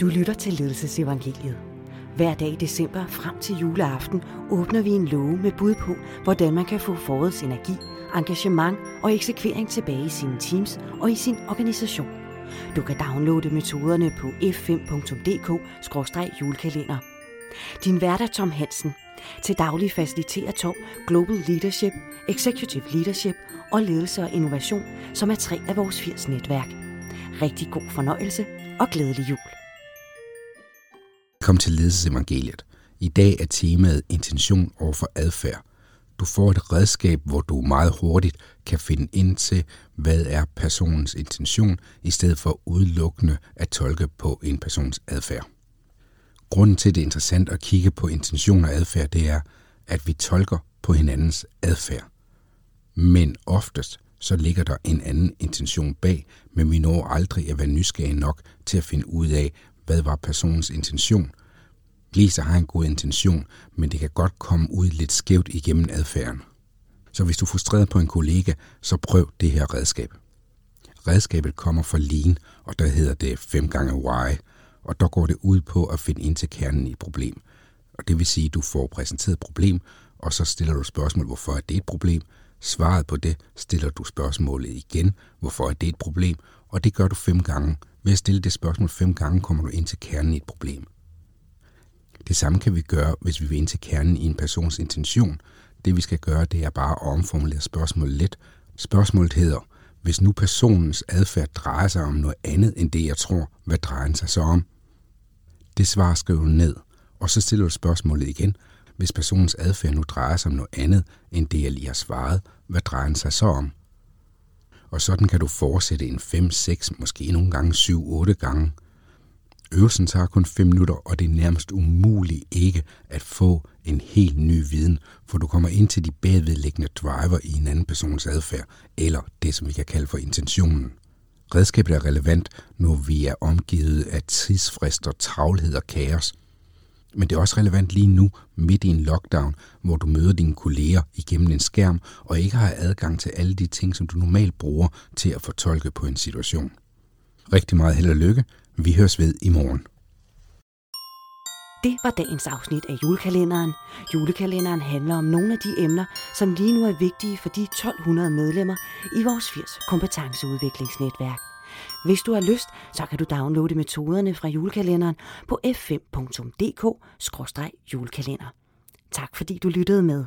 Du lytter til Ledelsesevangeliet. Hver dag i december frem til juleaften åbner vi en låge med bud på, hvordan man kan få forårets energi, engagement og eksekvering tilbage i sine teams og i sin organisation. Du kan downloade metoderne på f5.dk-julekalender. Din vært er Tom Hansen. Til daglig faciliterer Tom Global Leadership, Executive Leadership og Ledelse og Innovation, som er tre af vores 80 netværk. Rigtig god fornøjelse og glædelig jul. Kom til ledelsesevangeliet. I dag er temaet intention over for adfærd. Du får et redskab, hvor du meget hurtigt kan finde ind til, hvad er personens intention, i stedet for udelukkende at tolke på en persons adfærd. Grunden til, det er interessant at kigge på intention og adfærd, det er, at vi tolker på hinandens adfærd. Men oftest så ligger der en anden intention bag, men vi når aldrig at være nysgerrige nok til at finde ud af, hvad var personens intention. Lisa har en god intention, men det kan godt komme ud lidt skævt igennem adfærden. Så hvis du er frustreret på en kollega, så prøv det her redskab. Redskabet kommer fra Lean, og der hedder det 5 gange why, og der går det ud på at finde ind til kernen i et problem. Og det vil sige, at du får præsenteret et problem, og så stiller du spørgsmål, hvorfor er det et problem, Svaret på det stiller du spørgsmålet igen, hvorfor er det et problem, og det gør du fem gange. Ved at stille det spørgsmål fem gange, kommer du ind til kernen i et problem. Det samme kan vi gøre, hvis vi vil ind til kernen i en persons intention. Det vi skal gøre, det er bare at omformulere spørgsmålet lidt. Spørgsmålet hedder, hvis nu personens adfærd drejer sig om noget andet end det, jeg tror, hvad drejer den sig så om? Det svar skriver du ned, og så stiller du spørgsmålet igen, hvis personens adfærd nu drejer sig om noget andet end det, jeg lige har svaret, hvad drejer den sig så om? Og sådan kan du fortsætte en 5, 6, måske nogle gange 7, 8 gange. Øvelsen tager kun 5 minutter, og det er nærmest umuligt ikke at få en helt ny viden, for du kommer ind til de bagvedliggende driver i en anden persons adfærd, eller det, som vi kan kalde for intentionen. Redskabet er relevant, når vi er omgivet af tidsfrister, travlhed og kaos, men det er også relevant lige nu, midt i en lockdown, hvor du møder dine kolleger igennem en skærm og ikke har adgang til alle de ting, som du normalt bruger til at fortolke på en situation. Rigtig meget held og lykke. Vi høres ved i morgen. Det var dagens afsnit af julekalenderen. Julekalenderen handler om nogle af de emner, som lige nu er vigtige for de 1200 medlemmer i vores 80 kompetenceudviklingsnetværk. Hvis du har lyst, så kan du downloade metoderne fra julekalenderen på f5.dk-julekalender. Tak fordi du lyttede med.